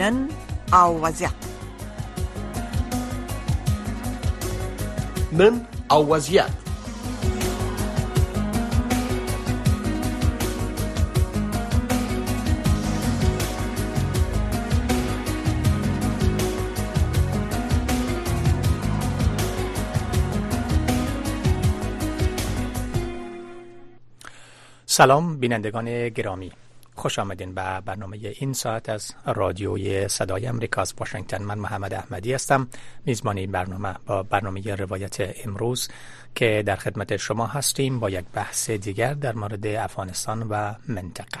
نن او وضعیت نن او وضعیت سلام بینندگان گرامی. خوش آمدین به برنامه این ساعت از رادیوی صدای امریکا از واشنگتن. من محمد احمدی هستم. میزبان این برنامه با برنامه روایت امروز که در خدمت شما هستیم با یک بحث دیگر در مورد افغانستان و منطقه.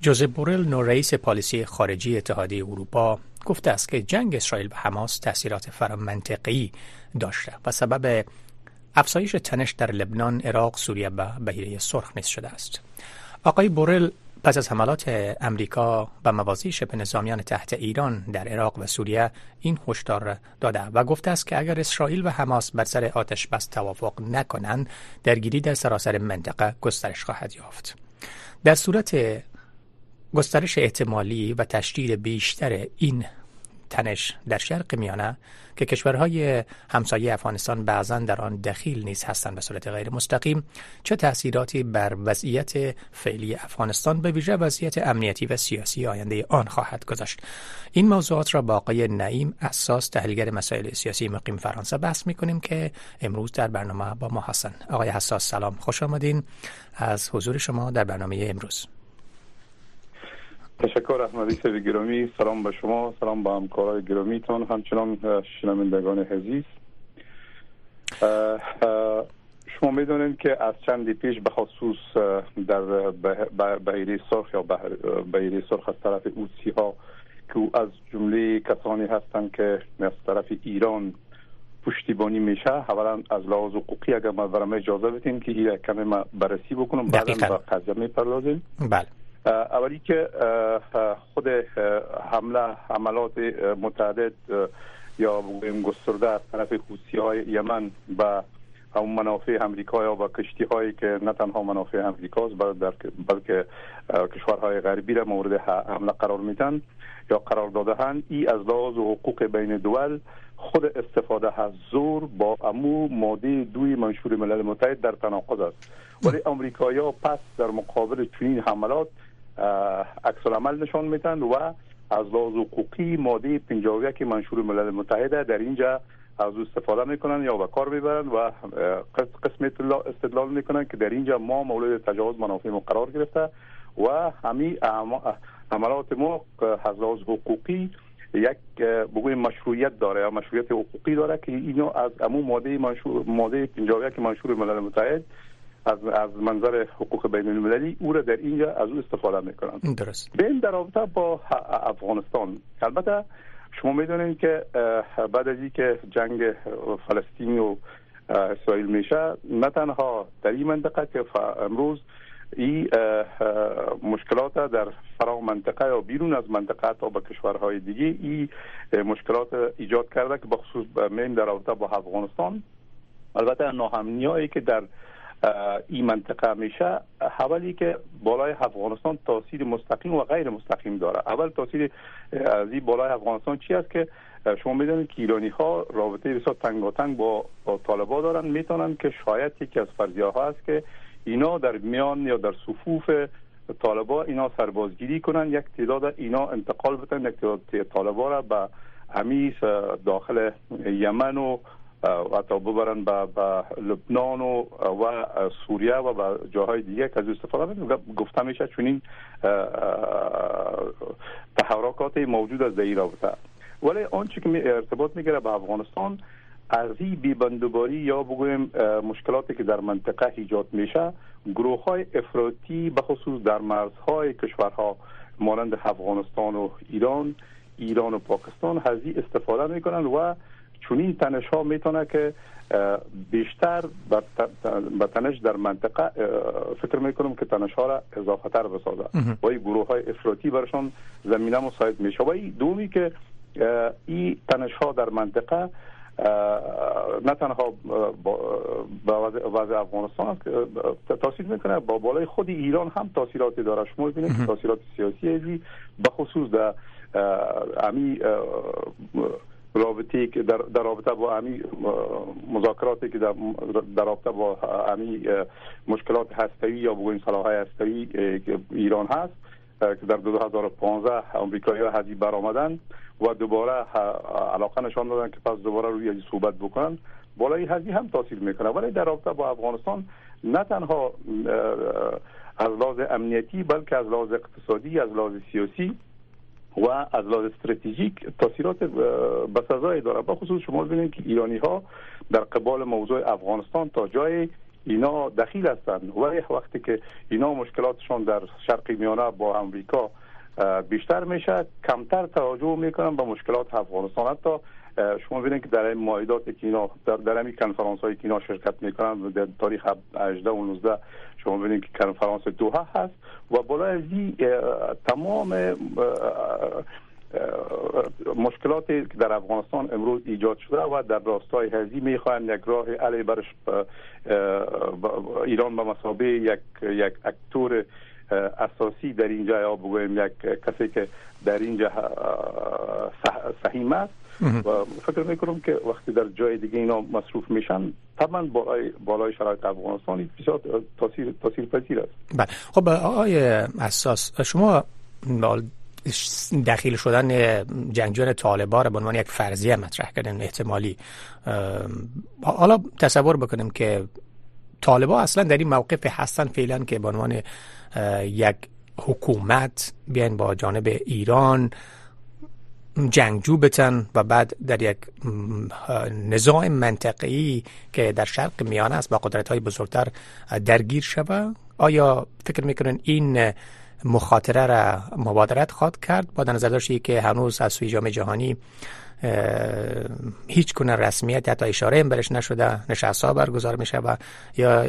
جوزف بورل نو رئیس پالیسی خارجی اتحادیه اروپا گفته است که جنگ اسرائیل و حماس تاثیرات فرامنطقی داشته و سبب افزایش تنش در لبنان، عراق، سوریه و بحیره سرخ نیز شده است. آقای بورل پس از حملات امریکا و موازی شبه نظامیان تحت ایران در عراق و سوریه این هشدار داده و گفته است که اگر اسرائیل و حماس بر سر آتش بس توافق نکنند درگیری در سراسر منطقه گسترش خواهد یافت. در صورت گسترش احتمالی و تشدید بیشتر این تنش در شرق میانه که کشورهای همسایه افغانستان بعضا در آن دخیل نیز هستند به صورت غیر مستقیم چه تاثیراتی بر وضعیت فعلی افغانستان به ویژه وضعیت امنیتی و سیاسی آینده آن خواهد گذاشت؟ این موضوعات را با آقای نعیم اساس تحلیلگر مسائل سیاسی مقیم فرانسه بحث می کنیم که امروز در برنامه با ما هستند. آقای حساس سلام خوش آمدین. از حضور شما در برنامه امروز. تشکر احمدی سید گرامی. سلام به شما سلام به همکارای گرامیتان. همچنان شنوندگان عزیز. شما می‌دونید که از چندی پیش به خصوص در بحیره سرخ یا بحیره سرخ از طرف اوسی ها که از جمله کسانی هستند که از طرف ایران پشتیبانی میشه اولا از لحاظ حقوقی اگر ما برام اجازه بدین که این کمی بررسی بکنم بعدا به قضیه می‌پردازیم. بله. اولی که خود حمله حملات متعدد یا بگویم گسترده از طرف حوسی های یمن و هم منافع امریکا یا با کشتی هایی که نه تنها منافع امریکاست بلکه کشورهای غربی را مورد حمله قرار میدن یا قرار دادهند ای از لحاظ حقوق بین دول خود استفاده از زور با امو ماده دوی منشور ملل متحد در تناقض است. ولی امریکایی‌ها پس در مقابل چنین حملات عکس العمل نشان میدن و از لحاظ حقوقی ماده 51 منشور ملل متحد در اینجا از استفاده می‌کنن یا به کار می‌برن و قسم استدلال می‌کنن که در اینجا ما مورد تجاوز منافع ما قرار گرفته و همین عملات ما از لحاظ حقوقی یک بگویم مشروعیت داره یا مشروعیت حقوقی داره که اینو از امو ماده منشور ماده 51 منشور ملل متحد از از منظر حقوق بین المللی او را در اینجا از او استفاده می‌کنند. درست. به این در رابطه با افغانستان البته شما می‌دونید که بعد از اینکه جنگ فلسطین و اسرائیل میشه نه تنها در این منطقه که امروز این مشکلات در فرا منطقه یا بیرون از منطقه تا به کشورهای دیگه این مشکلات ایجاد کرده که بخصوص میم در رابطه با افغانستان. البته ناهمنیایی که در این منطقه میشه. حوالی که بالای افغانستان تاثیر مستقیم و غیر مستقیم داره. اول تاثیر از این بالای افغانستان چی است که شما می‌دونید که ایرانی ها رابطه بسیار تنگاتنگ با, با طالبا دارن. می‌تونن که شاید یکی از فرضیه ها است که اینا در میان یا در صفوف طالبا اینا سربازگیری کنن یک تعداد اینا انتقال بدن یک تعداد طالبا را به همیش داخل یمن و و تا ببرن به لبنان و, و سوریه و به جاهای دیگه که از استفاده گفته میشه چون این تحرکات موجود از در رابطه. ولی آنچه که ارتباط می‌گیره به افغانستان از این بیبندوباری یا بگویم مشکلاتی که در منطقه ایجاد میشه گروه های افراطی به خصوص در مرزهای کشورها مانند افغانستان و ایران ایران و پاکستان از استفاده می‌کنن و چون این تنش ها می‌تونه که بیشتر به تنش در منطقه فکر می‌کنم که تنش ها را اضافه تر بسازه و این گروه های افراطی برشان زمینه مساعد میشه. و این دومی که این تنش ها در منطقه نه تنها با وضع افغانستان تاثیر می‌کنه. با بالای خود ایران هم تاثیراتی داره شما ببینید تاثیرات سیاسی ازی به خصوص در امی رابطه که در, در رابطه با امی مذاکراتی که در, در رابطه با امی مشکلات هستوی یا بگویم سلاح هستوی ایران هست که در 2015 امریکایی ها هزی برآمدن و دوباره علاقه نشان دادن که پس دوباره روی از صحبت بکنن. بالای هزی هم تاثیر می‌کنه. ولی در رابطه با افغانستان نه تنها از لحاظ امنیتی بلکه از لحاظ اقتصادی از لحاظ سیاسی و از لحاظ استراتژیک تاثیرات بسزایی داره با خصوص شما ببینید که ایرانی ها در قبال موضوع افغانستان تا جای اینا دخیل هستند. و وقتی که اینا مشکلاتشون در شرق میانه با امریکا بیشتر میشه کمتر توجه می‌کنن به مشکلات افغانستان. حتی شما ببینید که در این مایدات که اینا در, در این کنفرانس هایی که اینا شرکت می‌کنن در تاریخ 18 و 19 شما ببینید که کنفرانس دوها هست و بالای از تمام مشکلاتی که در افغانستان امروز ایجاد شده و در راستای هزی می‌خواهند یک راه علی برش ایران به مسابه یک یک اکتور اساسی در اینجا یا بگویم یک کسی که در اینجا سهیم است. و فکر می‌کنم که وقتی در جای دیگه اینا مصروف میشن طبعا بالای بالای شرایط افغانستان بسیار تاثیر تاثیر پذیر است. بله. خب آقای اساس شما دخیل شدن جنگجویان طالبان را به عنوان یک فرضیه مطرح کردن احتمالی. حالا تصور بکنیم که طالبان اصلا در این موقف هستن فعلا که به عنوان یک حکومت بیاین با جانب ایران جنگجو بتن و بعد در یک نظام منطقی که در شرق میانه است با قدرت های بزرگتر درگیر شود آیا فکر می‌کنن این مخاطره را مبادرت خواد کرد با نظر داشتی که هنوز از سوی جامعه جهانی هیچ کنه رسمیت حتی اشاره هم برش نشده نشست ها برگزار میشه و یا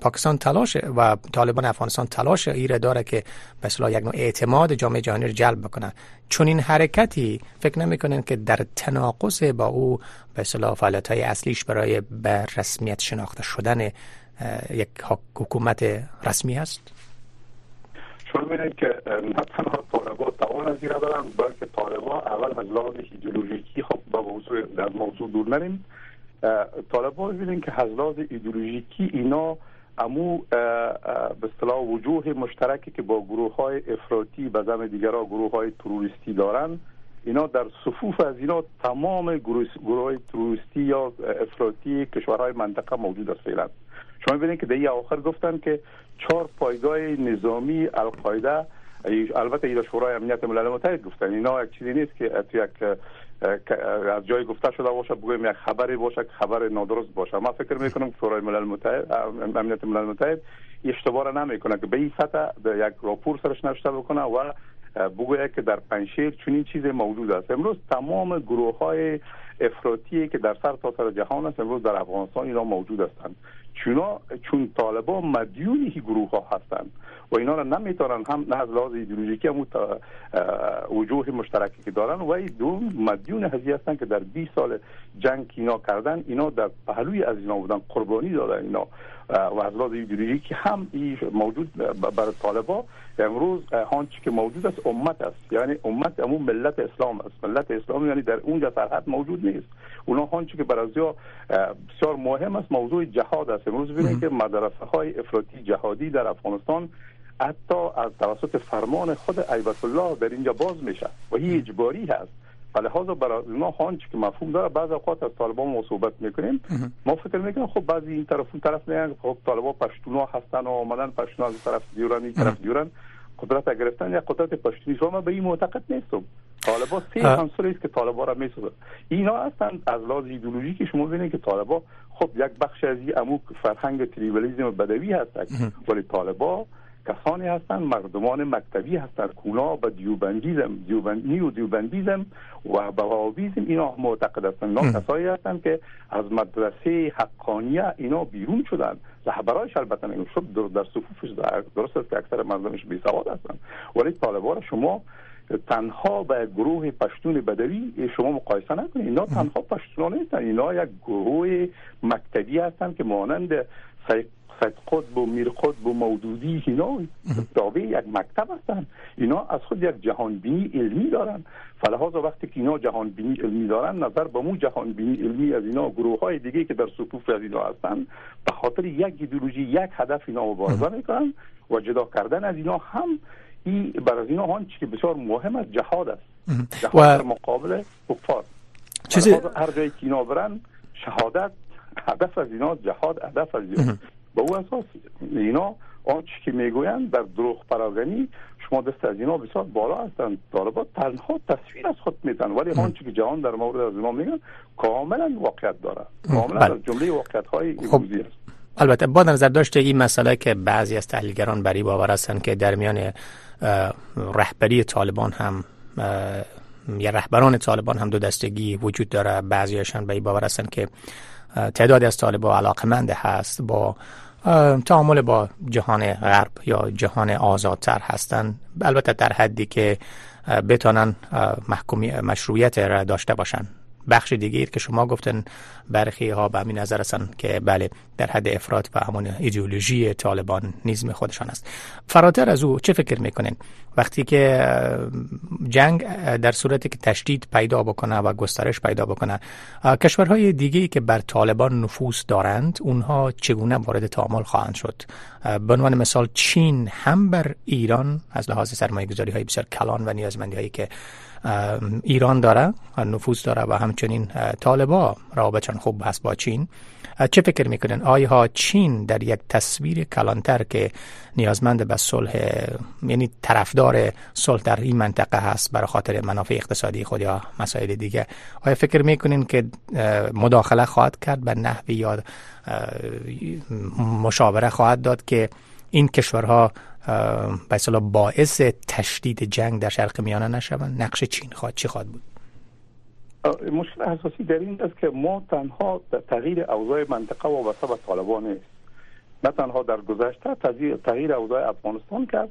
پاکستان تلاش و طالبان افغانستان تلاش ایره داره که به یک نوع اعتماد جامعه جهانی رو جلب بکنه. چون این حرکتی فکر نمی‌کنن که در تناقض با او به اصطلاح فعالیت های اصلیش برای به رسمیت شناخته شدن یک حکومت رسمی است ببینید که نه تنها طالبا توان از دارن بلکه طالبا اول از لحاظ ایدئولوژیکی خب با موضوع در موضوع دور نریم. طالبا ببینید که از لحاظ ایدئولوژیکی اینا امو به اصطلاح وجوه مشترکی که با گروه های افراطی به زم دیگرها گروه های تروریستی دارن. اینا در صفوف از اینا تمام گروه, های تروریستی یا افراطی کشورهای منطقه موجود است فعلا. شما ببینید که در آخر گفتن که چهار پایگاه نظامی القاعده. البته اینا شورای امنیت ملل متحد گفتن. اینا یک چیزی نیست که یک از جای گفته شده باشه بگویم یک خبری باشه که خبر نادرست باشه. ما فکر می‌کنم شورای ملل متحد امنیت ملل متحد اشتباه نمی‌کنه که به این سطح یک راپور سرش نوشته بکنه و بگوید که در پنشیر چنین چیز موجود است. امروز تمام گروه های افراطی که در سر تا سر جهان است امروز در افغانستان اینا موجود هستند. چون چون طالبان مدیون این گروه ها هستند و اینا را نمی‌تونن هم نه از لحاظ ایدئولوژیکی هم وجوه مشترکی که دارن و دو مدیون هزی هستن که در 20 سال جنگ اینا کردن اینا در پهلوی از اینا بودن قربانی دادن اینا. و از لحاظ ایدئولوژیکی هم این موجود برای طالبا. امروز هانچی که موجود است امت است. یعنی امت امون ملت اسلام است. ملت اسلام یعنی در اونجا سرحد موجود نیست. اونا که برای بسیار مهم است موضوع جهاد است. امروز ببینید که مدرسه های افراطی جهادی در افغانستان حتی از توسط فرمان خود ایبت الله در اینجا باز میشه و این اجباری هست. لحاظ برای اونا هانچ که مفهوم داره بعض اوقات از طالبان ما صحبت می‌کنیم ما فکر می‌کنیم خب بعضی این طرف اون طرف میگن خب طالبان پشتونا هستن و آمدن پشتونا از طرف دیورن این طرف دیورن. قدرت گرفتن یا قدرت پشتونی شما به این معتقد نیستم. طالبا سه عنصر است که طالبا را می‌سازه اینا هستند از لحاظ که شما ببینید که طالبا خب یک بخش از این اموک فرهنگ تریبالیسم بدوی هست. ولی طالبا کسانی هستند مردمان مکتبی هستند کونا به دیوبندیزم دیوبندی و دیوبندیزم و به وهابیزم اینا معتقد هستند اینا کسایی هستند که از مدرسه حقانیه اینا بیرون شدند. رهبرایش البته شد در صفوفش درست است که اکثر مردمش بی سواد هستند. ولی طالبان شما تنها به گروه پشتون بدوی شما مقایسه نکنید. اینا تنها پشتون نیستن. اینا یک گروه مکتبی هستند که مانند سید قطب و میر قطب و مودودی اینا تابع یک مکتب هستن. اینا از خود یک جهان بینی علمی دارن. فلحاظ وقتی که اینا جهان بینی علمی دارن نظر به مو جهان بینی علمی از اینا گروه های دیگه که در صفوف از اینا هستن به خاطر یک ایدئولوژی یک هدف اینا مبارزه می‌کنن و جدا کردن از اینا هم این برای اینا آن که بسیار مهم است جهاد است. جهاد و... مقابل کفار. چیزی هر جایی که اینا برن شهادت هدف از اینا جهاد هدف از اینا. به او اساس اینا آنچه که می‌گویند در دروغ پراگنی شما دست از اینا بسیار بالا هستند. طالبات تنها تصویر از خود میتن ولی آنچه که جهان در مورد از اینا میگن کاملا واقعیت داره کاملا بله. از جمله واقعیت های خب. است. البته با نظر داشته این مسئله که بعضی از تحلیلگران بری باور هستند که در میان رهبری طالبان هم یا رهبران طالبان هم دو دستگی وجود داره. بعضیشان به این باور هستند که تعدادی از طالبان علاقمند هست با تعامل با جهان غرب یا جهان آزادتر هستند البته در حدی که بتانن محکومی مشروعیت را داشته باشند بخش دیگه که شما گفتن برخی ها به همین نظر هستن که بله در حد افراد و همون ایدئولوژی طالبان نیزم خودشان است. فراتر از او چه فکر می‌کنین؟ وقتی که جنگ در صورتی که تشدید پیدا بکنه و گسترش پیدا بکنه کشورهای دیگه که بر طالبان نفوذ دارند اونها چگونه وارد تعامل خواهند شد؟ به عنوان مثال چین هم بر ایران از لحاظ سرمایه گذاری های بسیار کلان و نیازمندی هایی که ایران داره نفوذ داره و همچنین طالبا رابطشان خوب هست با چین. چه فکر می‌کنن آیا چین در یک تصویر کلانتر که نیازمند به صلح یعنی طرفدار صلح در این منطقه هست برای خاطر منافع اقتصادی خود یا مسائل دیگه آیا فکر می‌کنین که مداخله خواهد کرد به نحوی یا مشاوره خواهد داد که این کشورها به باعث تشدید جنگ در شرق میانه نشوند نقش چین خواهد چی خواهد بود؟ مشکل اساسی در این است که ما تنها تغییر اوضاع منطقه و به طالبان نیست. نه تنها در گذشته تغییر اوضاع افغانستان کرد.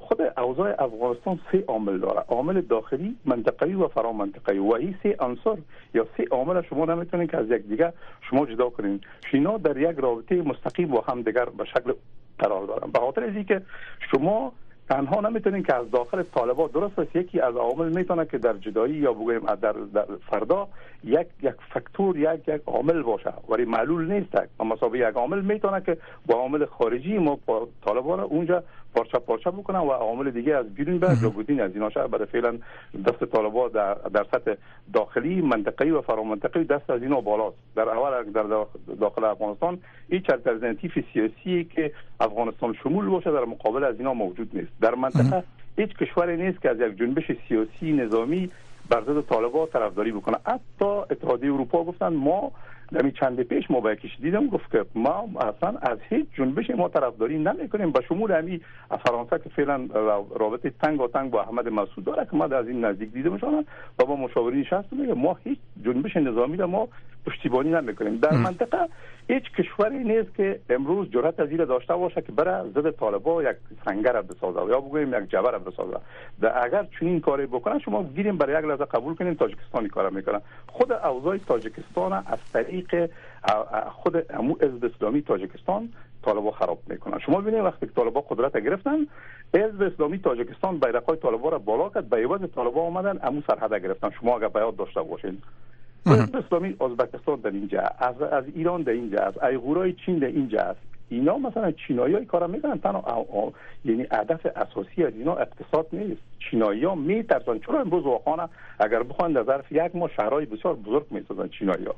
خود اوضاع افغانستان سه عامل داره. عامل داخلی منطقه‌ای و فرا منطقه‌ای و این سه عنصر یا سه عامل شما نمی‌تونید که از یک دیگه شما جدا کنین. شینا در یک رابطه مستقیم با هم دیگر به شکل قرار دارن به خاطر اینکه شما تنها نمی‌تونین که از داخل طالبان درست است یکی از عوامل می‌تونه که در جدایی یا بگویم در, در فردا یک یک فاکتور یک یک عامل باشه. ولی معلول نیست. اما مسابقه یک عامل می‌تونه که با عامل خارجی ما طالبان اونجا پارچه پارچه بکنن و عوامل دیگه از بیرون به جاگزین از اینا شهر برای فعلا دست طالبان در, در سطح داخلی منطقه‌ای و فرامنطقه‌ای دست از اینا بالاست. در اول در داخل افغانستان هیچ الترناتیو سیاسی که افغانستان شمول باشه در مقابل از اینا موجود نیست. در منطقه هیچ کشوری نیست که از یک جنبش سیاسی نظامی بر ضد طالبان طرفداری بکنه. حتی اتحادیه اروپا گفتن ما نمی چند پیش ما با دیدم گفت که ما اصلا از هیچ جنبش ما طرفداری نمی کنیم به شمول همی فرانسه که فعلا رابطه تنگ و تنگ با احمد مسعود داره که ما از این نزدیک دیدم شما و با مشاورین نشست میگه ما هیچ جنبش نظامی را ما پشتیبانی نمی کنیم در منطقه هیچ کشوری نیست که امروز جرأت از داشته باشه که بره ضد طالبا یک سنگر بسازه یا بگویم یک جبر بسازه. در اگر چنین کاری بکنه شما گیریم برای یک لحظه قبول کنیم تاجیکستانی کار می‌کنه. خود اوضاع تاجیکستان از طریق خود امو حزب اسلامی تاجیکستان طالبا خراب می‌کنن. شما ببینید وقتی که طالبا قدرت گرفتن حزب اسلامی تاجیکستان بیرقای طالبا را بالا کرد به عوض طالبا اومدن امو سرحد گرفتن. شما اگر بیاد داشته باشین. حزب اسلامی ازبکستان در اینجا از از ایران در اینجا از ایغورای چین در اینجا است. اینا مثلا چینایی های کارا می‌کنن تنها یعنی هدف اساسی از اینا اقتصاد نیست. چینایی ها میترسن. چرا امروز واقعا اگر بخوان در ظرف یک ما شهرهای بسیار بزرگ می‌سازن چینایی ها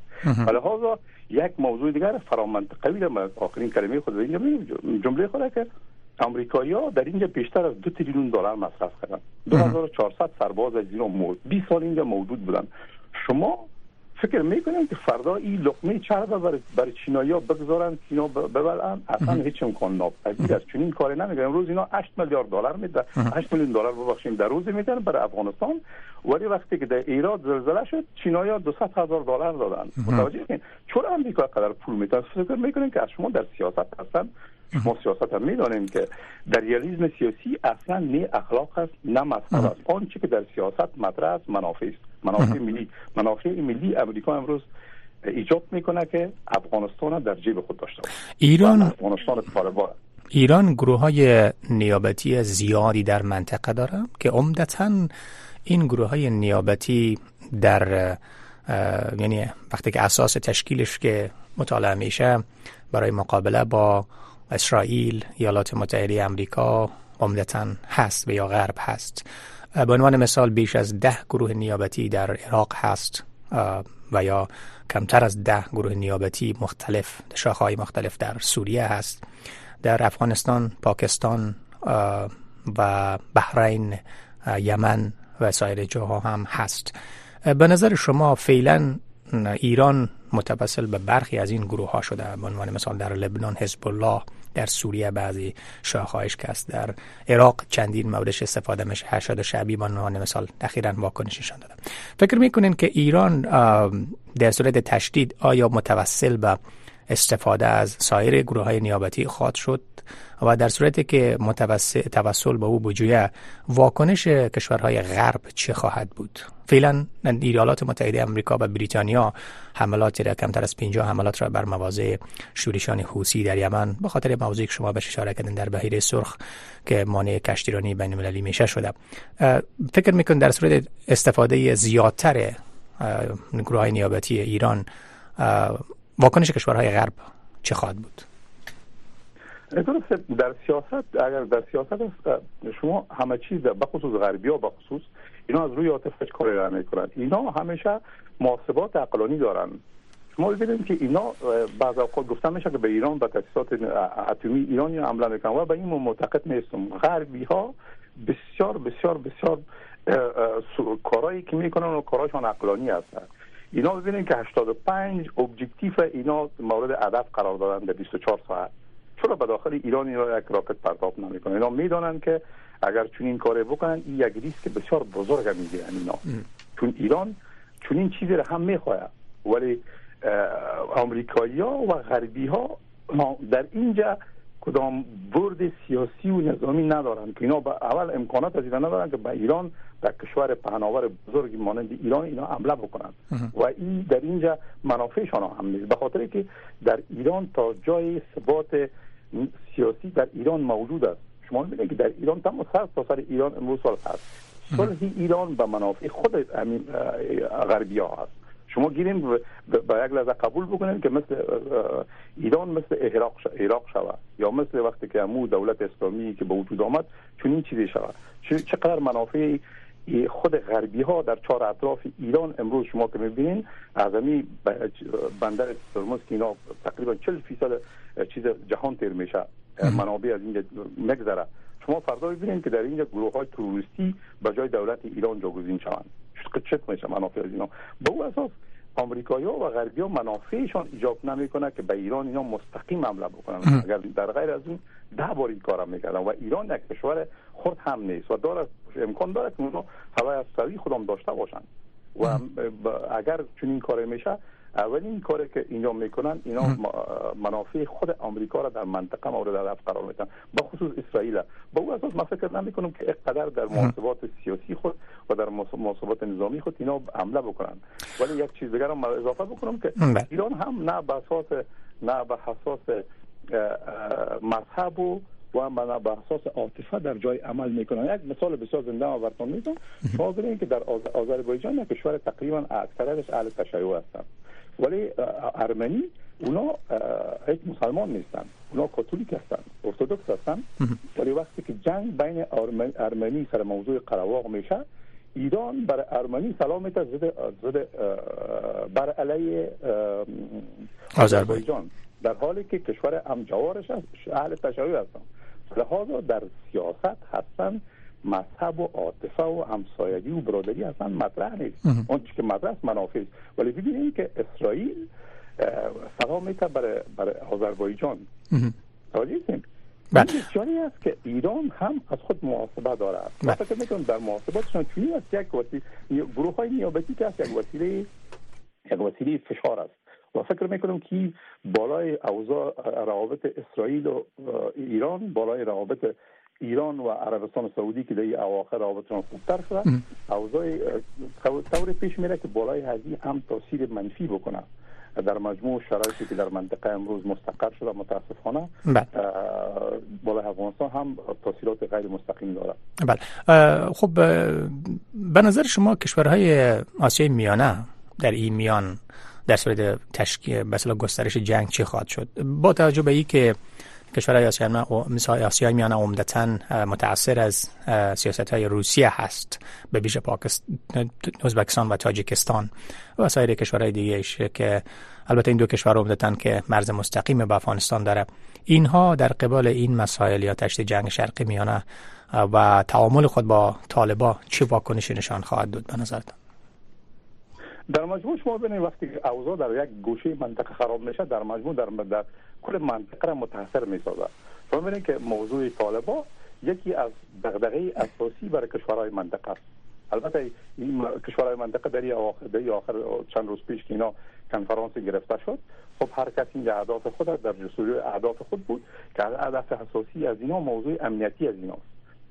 لحاظا یک موضوع دیگر فرامنطقوی در آخرین کلمه خود اینجا جمله خود که امریکایی ها در اینجا بیشتر از دو تریلیون دلار مصرف کردن. 2400 سرباز از اینا 20 سال اینجا موجود بودن. شما فکر می‌کنیم که فردا این لقمه چرب برای, برای چینایی ها بگذارن اینا ببلن اصلا هیچ امکان ناپذیر است چون این کاری نمی‌کنن امروز اینا 8 میلیارد دلار میده 8 میلیون دلار ببخشیم در روز میدن برای افغانستان. ولی وقتی که در ایران زلزله شد چینایی ها 200 هزار دلار دادن. متوجه هستین چون امریکا قدر پول میتن فکر می‌کنین که از شما در سیاست هستن؟ ما سیاست هم می‌دانیم که در ریالیزم سیاسی اصلا نه اخلاق است نه مذهب است. آنچه که در سیاست مطرح است منافع است. منافع ملی. منافع ملی امریکا امروز ایجاد می‌کنه که افغانستان در جیب خود داشته باشه ایران افغانستان ایران گروه های نیابتی زیادی در منطقه داره که عمدتا این گروه های نیابتی در یعنی وقتی که اساس تشکیلش که مطالعه میشه برای مقابله با اسرائیل ایالات متحده امریکا عمدتا هست و یا غرب هست. به عنوان مثال بیش از ده گروه نیابتی در عراق هست و یا کمتر از ده گروه نیابتی مختلف شاخهای مختلف در سوریه هست. در افغانستان پاکستان و بحرین یمن و سایر جاها هم هست. به نظر شما فعلا ایران متوسل به برخی از این گروه ها شده؟ به عنوان مثال در لبنان حزب الله در سوریه بعضی شاخهایش که است در عراق چندین موردش استفاده میشه. هشاد شعبی به عنوان مثال اخیرا واکنششان دادن فکر می‌کنین که ایران در صورت تشدید آیا متوسل به استفاده از سایر گروه های نیابتی خواهد شد و در صورتی که توسل به او بجویه واکنش کشورهای غرب چه خواهد بود. فعلا ایالات متحده امریکا و بریتانیا حملاتی را کمتر از 50 حملات را بر مواضع شورشان حوسی در یمن به خاطر موضوعی که شما بهش اشاره کردن در بحیره سرخ که مانع کشتیرانی بین المللی میشه شده. فکر میکن در صورت استفاده زیادتر گروه نیابتی ایران واکنش کشورهای غرب چه خواهد بود؟ در سیاست اگر در سیاست شما همه چیز به خصوص غربی ها به خصوص اینا از روی عاطفه کاری را می‌کنند. اینا همیشه محاسبات عقلانی دارن شما ببینید که اینا بعض اوقات گفتن میشه که به ایران به تاسیسات اتمی ایرانی حمله می‌کنن و به این معتقد نیستم. غربی ها بسیار بسیار بسیار کارهایی که می‌کنن و کارهاشون عقلانی هستند. اینا ببینید که 85 objective اینا مورد هدف قرار دادن در 24 ساعت. چرا به داخل ایران اینا یک راکت پرتاب نمی‌کنن؟ اینا می‌دانن که اگر چنین کاری بکنن این یک ریسک بسیار بزرگ می‌گیرن اینا. چون ایران چون این چیزی را هم می‌خواهد ولی امریکایی ها و غربی ها در اینجا کدام برد سیاسی و نظامی ندارن که اینا اول امکانات از ندارن که به ایران در کشور پهناور بزرگی مانند ایران اینا حمله بکنن. و این در اینجا منافعشان هم نیست. به خاطر که در ایران تا جای ثبات سیاسی در ایران موجود است. شما می‌بینید که در ایران تمام سر تا سر ایران امروز صلح هست صلح ایران به منافع خود غربی ها هست. شما گیریم با یک لحظه قبول بکنیم که مثل ایران مثل عراق عراق شود یا مثل وقتی که امو دولت اسلامی که به وجود آمد چون این چیزی شود. چقدر منافع خود غربی ها در چهار اطراف ایران امروز شما که می‌بینین از بندر ترمز که اینا تقریبا 40 فیصد چیز جهان تیر میشه منابع از اینجا مگذره شما فردا ببینید که در اینجا گروه های تروریستی به جای دولت ایران جاگزین شوند. چه میشه منافع از اینا؟ به او اساس آمریکایی ها و غربی ها منافعشان ایجاب نمی‌کنه که به ایران اینا مستقیم حمله بکنن. اگر در غیر از اون ده بار این کارم می‌کردن و ایران یک کشور خود هم نیست و داره امکان داره که اونا هوای از سوی خودم داشته باشن و اگر چنین کاری میشه اولین کاری که اینجا می‌کنن اینا منافع خود آمریکا را در منطقه مورد هدف قرار میدن. با خصوص اسرائیل. با او اساس ما فکر نمی‌کنم که اقدر در محاسبات سیاسی خود و در محاسبات نظامی خود اینا حمله بکنن. ولی یک چیز دیگر هم اضافه بکنم که بله. ایران هم نه به اساس نه به حساس مذهب و و من به اساس عاطفه در جای عمل می‌کنن. یک مثال بسیار زنده آورتون می‌تونم شما ببینید که در آذربایجان کشور تقریبا اکثرش اهل تشیع هستند ولی ارمنی اونا هیچ مسلمان نیستن. اونا کاتولیک هستن ارتودکس هستن. ولی وقتی که جنگ بین ارمنی سر موضوع قرواق میشه ایران برای ارمنی سلام میده زد, زد بر علیه آذربایجان. در حالی که کشور هم جوارش اهل تشیع هستن. لحاظا در سیاست هستن مذهب و عاطفه و همسایگی و برادری اصلا مطرح نیست. اون که مطرح است منافع است. ولی ببینید که اسرائیل سوا میته برای برای آذربایجان. توجه بله. بسیاری است که ایران هم از خود محاسبه داره. و فکر می‌کنم در محاسباتشان چونی است یک وسیله گروه های نیابتی که یک وسیله یک وسیله فشار است. و فکر می‌کنم که بالای اوضاع روابط اسرائیل و ایران بالای روابط ایران و عربستان سعودی که در اواخر رابطشان خوبتر شده اوضاع طور پیش میره که بالای هزی هم تاثیر منفی بکنه. در مجموع شرایطی که در منطقه امروز مستقر شده متاسفانه بله. بالای افغانستان هم تاثیرات غیر مستقیم داره. بله. خب به نظر شما کشورهای آسیای میانه در این میان در صورت تشکیل مثلا گسترش جنگ چی خواهد شد؟ با توجه به که کشورهای آسیای میانه عمدتا متاثر از سیاست های روسیه هست به ویژه پاکستان ازبکستان و تاجیکستان و سایر کشورهای دیگه که البته این دو کشور عمدتا که مرز مستقیم به افغانستان داره. اینها در قبال این مسائل یا تشدید جنگ شرقی میانه و تعامل خود با طالبا چه واکنشی نشان خواهد داد به نظرتان؟ در مجموع شما ببینید وقتی اوضاع در یک گوشه منطقه خراب میشه در مجموع در, در کل منطقه را متاثر می‌سازه شما ببینید که موضوع طالبا یکی از دغدغه اساسی برای کشورهای منطقه است. البته این کشورهای منطقه در آخر در آخر چند روز پیش که اینا کنفرانس گرفته شد خب هر کسی این اهداف خود در جستجوی اهداف خود بود که هدف اساسی از اینا موضوع امنیتی از ایناست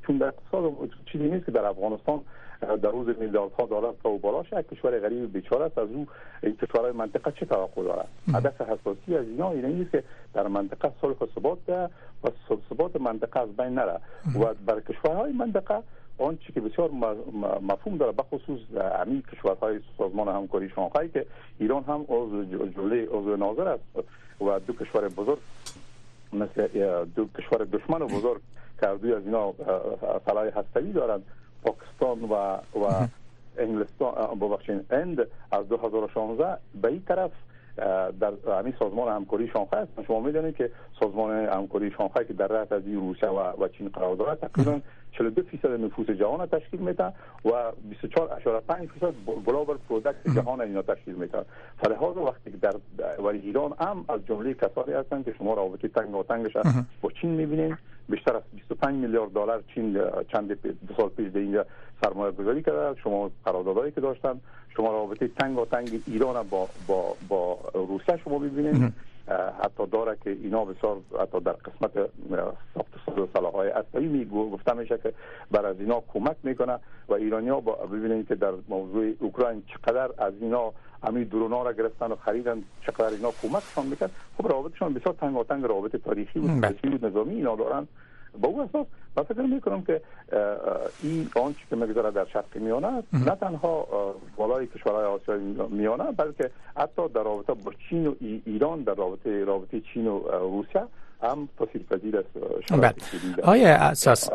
چون در اقتصاد چیزی نیست که در افغانستان در روز میلیاردها دلار تا و بالا یک کشور غریب بیچاره است. از او این کشورهای منطقه چه توقع دارد؟ هدف حساسی از اینا این است که در منطقه صلح و ثبات ده و ثبات منطقه از بین نره. و بر کشورهای منطقه آنچه که بسیار مفهوم داره بخصوص همین کشورهای سازمان همکاری شانگهای که ایران هم عضو جمله عضو ناظر است. و دو کشور بزرگ مثل دو کشور دشمن و بزرگ که از اینا سلاح هستوی دارند. پاکستان و و انگلستان ببخشید اند از 2016 به این طرف در همین سازمان همکاری شانگهای است شما می‌دونید که سازمان همکاری شانگهای که در رأس از روسیه و, و چین قرار دارد تقریبا 42 فیصد نفوس جهان تشکیل میتن و 24.5 فیصد global product جهان اینا تشکیل میتن فلهذا وقتی که در ولی ایران هم از جمله کسانی هستن که شما رابطه تنگ و تنگش با چین می‌بینید بیشتر از 25 میلیارد دلار چین چند دو سال پیش در اینجا سرمایه گذاری کرده. شما قراردادهایی که داشتن شما رابطه تنگ و تنگ ایران با با با روسیه شما ببینید حتی داره که اینا بسیار حتی در قسمت ساخت سلاح های اصلی می گفته میشه که بر از اینا کمک می‌کنه و ایرانی ها ببینید که در موضوع اوکراین چقدر از اینا همین درونا را گرفتن و خریدن چقدر اینا کمکشان می‌کرد خب رابطشان بسیار تنگ و تنگ رابط تاریخی و بله. و نظامی اینا دارن با او اساس من فکر می‌کنم که این آنچه که می‌گذاره در شرق میانه نه تنها بالای کشورهای آسیای میانه بلکه حتی در رابطه با چین و ایران در رابطه رابطه چین و روسیه هم تاثیر پذیر است بله. آیا اساس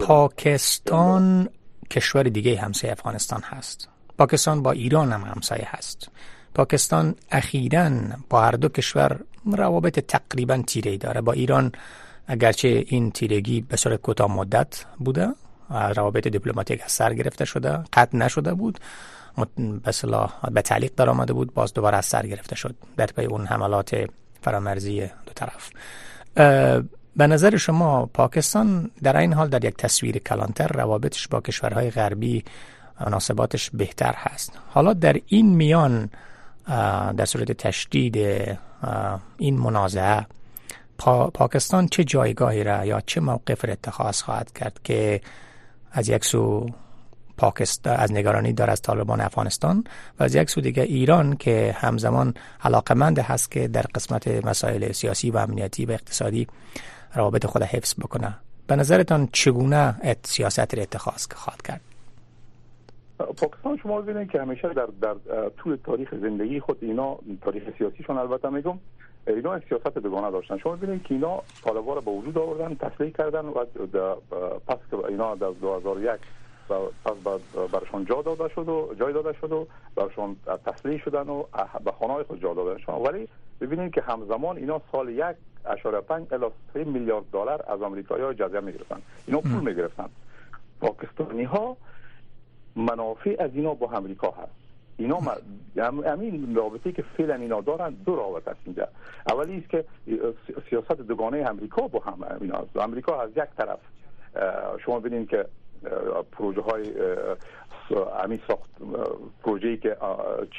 پاکستان کشور دیگه همسایه افغانستان هست. پاکستان با ایران هم همسایه هست. پاکستان اخیرا با هر دو کشور روابط تقریبا تیره داره. با ایران اگرچه این تیرگی به صورت کوتاه مدت بوده روابط دیپلماتیک از سر گرفته شده قطع نشده بود به به تعلیق در آمده بود باز دوباره از سر گرفته شد در پی اون حملات فرامرزی دو طرف. به نظر شما پاکستان در این حال در یک تصویر کلانتر روابطش با کشورهای غربی مناسباتش بهتر هست. حالا در این میان در صورت تشدید این منازعه پاکستان چه جایگاهی را یا چه موقف را اتخاذ خواهد کرد که از یک سو پاکستان از نگرانی دار از طالبان افغانستان و از یک سو دیگه ایران که همزمان علاقمند هست که در قسمت مسائل سیاسی و امنیتی و اقتصادی روابط خود حفظ بکنه. به نظرتان چگونه سیاست را اتخاذ خواهد کرد؟ پاکستان شما ببینید که همیشه در در طول تاریخ زندگی خود اینا تاریخ سیاسیشون البته میگم اینا سیاست دوگانه داشتن. شما ببینید که اینا طالبان را به وجود آوردن تسلیح کردن و پس که اینا در 2001 پس برشان جا داده شد و جای داده شد و برشان تسلیح شدن و به خانه خود جا دادن. شما ولی ببینید که همزمان اینا سال یک اشاره پنج الی سه میلیارد دلار از آمریکایی های جزیه می‌گرفتن. اینا پول می‌گرفتن. پاکستانی ها منافع از اینا با امریکا هست. اینا همین رابطه که فعلا اینا دارن دو رابطه است اینجا. اولی است که سیاست دوگانه امریکا با هم اینا امریکا از یک طرف شما ببینید که پروژه های همین ساخت پروژه‌ای که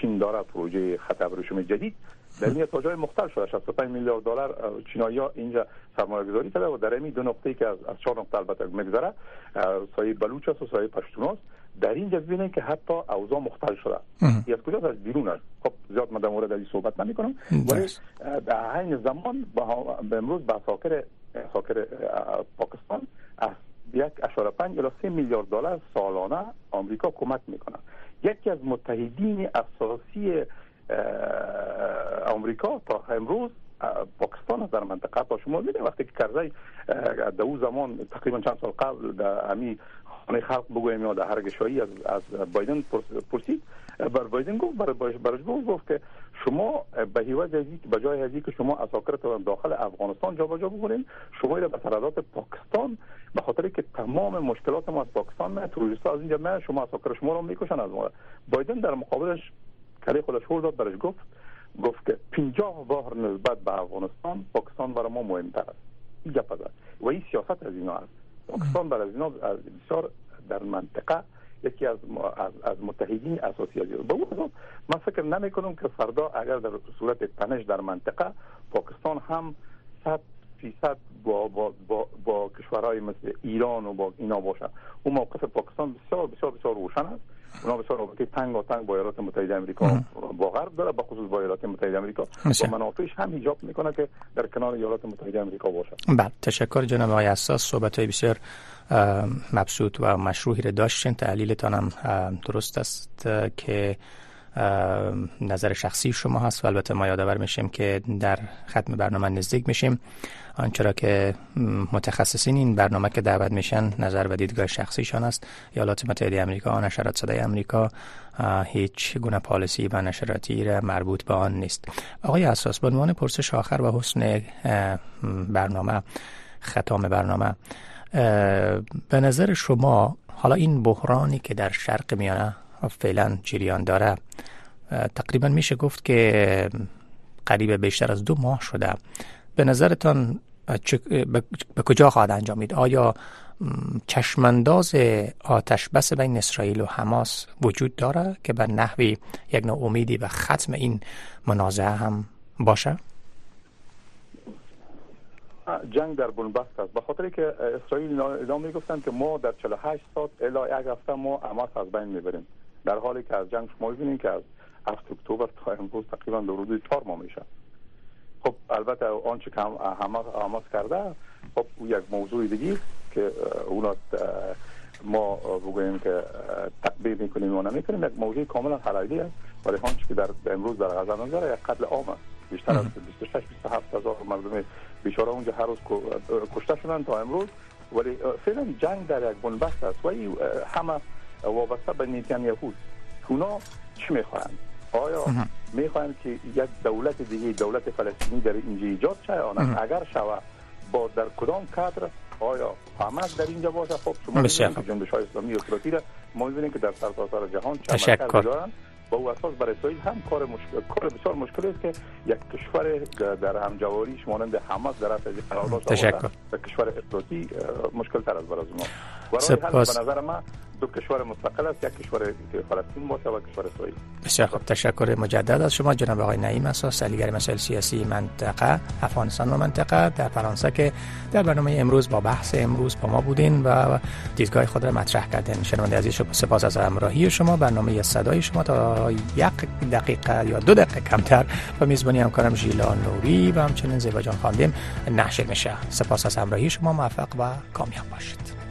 چین داره پروژه خط ابریشم جدید در این تا جای مختلف شده. 65 میلیارد دلار چینایی ها اینجا سرمایه گذاری کرده و در این دو نقطه که از, از چهار نقطه البته میگذره سایه بلوچ است و سایه پشتون است در اینجا ببینید که حتی اوضاع مختلف شده. از کجا از بیرون است؟ خب زیاد من در مورد این صحبت نمی کنم ولی در این زمان به امروز به ساکر ساکر پاکستان از یک اشاره پنج الی سه میلیارد دلار سالانه آمریکا کمک می‌کنه. یکی از متحدین اساسی آمریکا تا امروز پاکستان در منطقه. تا شما می‌دید وقتی که کرزی در او زمان تقریبا چند سال قبل در امی خانه خلق بگویم یا در هرگشایی از, از بایدن پرسید بر بایدن گفت بر برش گفت گفت که شما به هیوز ازی که بجای ازی که شما اساکرتان داخل افغانستان جا جا بکنین شما را به سرحدات پاکستان به خاطر که تمام مشکلات ما از پاکستان نه تروریست از اینجا نه شما اساکر شما رو می‌کشن از ما بایدن در مقابلش کلی خودش هول داد برش گفت گفت که 50 بار نسبت به افغانستان پاکستان برای ما مهمتر است و این سیاست از اینا است پاکستان برای اینا بسیار در منطقه یکی از از, از متحدین اساسی است به اون من فکر نمی کنم که فردا اگر در صورت تنش در منطقه پاکستان هم صد فیصد با, با, با, با کشورهای مثل ایران و با اینا باشه اون موقف پاکستان بسیار بسیار بسیار روشن است اونا بسیار رابطه تنگ و تنگ با ایالات متحده امریکا با غرب داره به خصوص با ایالات متحده امریکا و منافعش هم ایجاب می‌کنه که در کنار ایالات متحده امریکا باشه بله تشکر جناب آقای اساس صحبت های بسیار مبسوط و مشروعی رو داشتین. تحلیلتان هم درست است که نظر شخصی شما هست و البته ما یادآور میشیم که در ختم برنامه نزدیک میشیم. آنچه که متخصصین این برنامه که دعوت میشن نظر و دیدگاه شخصیشان است. ایالات متحده آمریکا نشرات صدای آمریکا هیچ گونه پالیسی و نشراتی را مربوط به آن نیست. آقای اساس به عنوان پرسش آخر و حسن برنامه ختام برنامه به نظر شما حالا این بحرانی که در شرق میانه فعلا جریان داره. تقریبا میشه گفت که قریب بیشتر از دو ماه شده. به نظرتان به کجا خواهد انجامید؟ آیا چشمانداز آتش بس بین اسرائیل و حماس وجود داره که به نحوی یک نوع امیدی به ختم این منازعه هم باشه؟ جنگ در بنبست است. به که اسرائیل اینا می‌گفتن که ما در 48 ساعت الا یک هفته ما حماس از بین می‌بریم. در حالی که از جنگ شما می‌بینید که از 7 اکتبر تا امروز تقریبا در حدود 4 ماه میشه. خب البته آنچه که حماس کرده خب او یک موضوع دیگه که اونا ما بگوییم که تقبیل می‌کنیم و نمی‌کنیم. یک موضوع کاملا حلالی است. ولی آنچه که در امروز در غزه نظر یک قتل عام است. بیشتر از 26 27 هزار مردم بیچاره اونجا هر روز کشته شدن تا امروز. ولی فعلا جنگ در یک بنبست است. و همه وابسته به نیتانیاهو. اونا چی می‌خواهند؟ آیا می‌خواهند که یک دولت دیگه دولت فلسطینی در اینجا ایجاد شه؟ آن اگر شوه با در کدام کادر آیا حماس در اینجا باشه؟ خب شما جنبش های اسلامی و ما می‌بینیم که در سرتاسر جهان چند دارن. با او اساس برای اسرائیل هم کار مشکل کار بسیار مشکل است که یک کشور در همجواریش مانند حماس در از قرار تشکر. در کشور افراطی مشکل تر از برای ما. برای به نظر من دو کشور مستقل است یک کشور فلسطین باشه و کشور اسرائیل. بسیار خوب. تشکر مجدد از شما جناب آقای نعیم اساس سلیگر مسائل سیاسی منطقه افغانستان و منطقه در فرانسه که در برنامه امروز با بحث امروز با ما بودین و دیدگاه خود را مطرح کردین. شنونده عزیز سپاس از همراهی شما. برنامه صدای شما تا یک دقیقه یا دو دقیقه کمتر و میزبانی همکارم ژیلا نوری و همچنین زیبا جان خاندیم نشر میشه. سپاس از همراهی شما موفق و کامیاب باشید.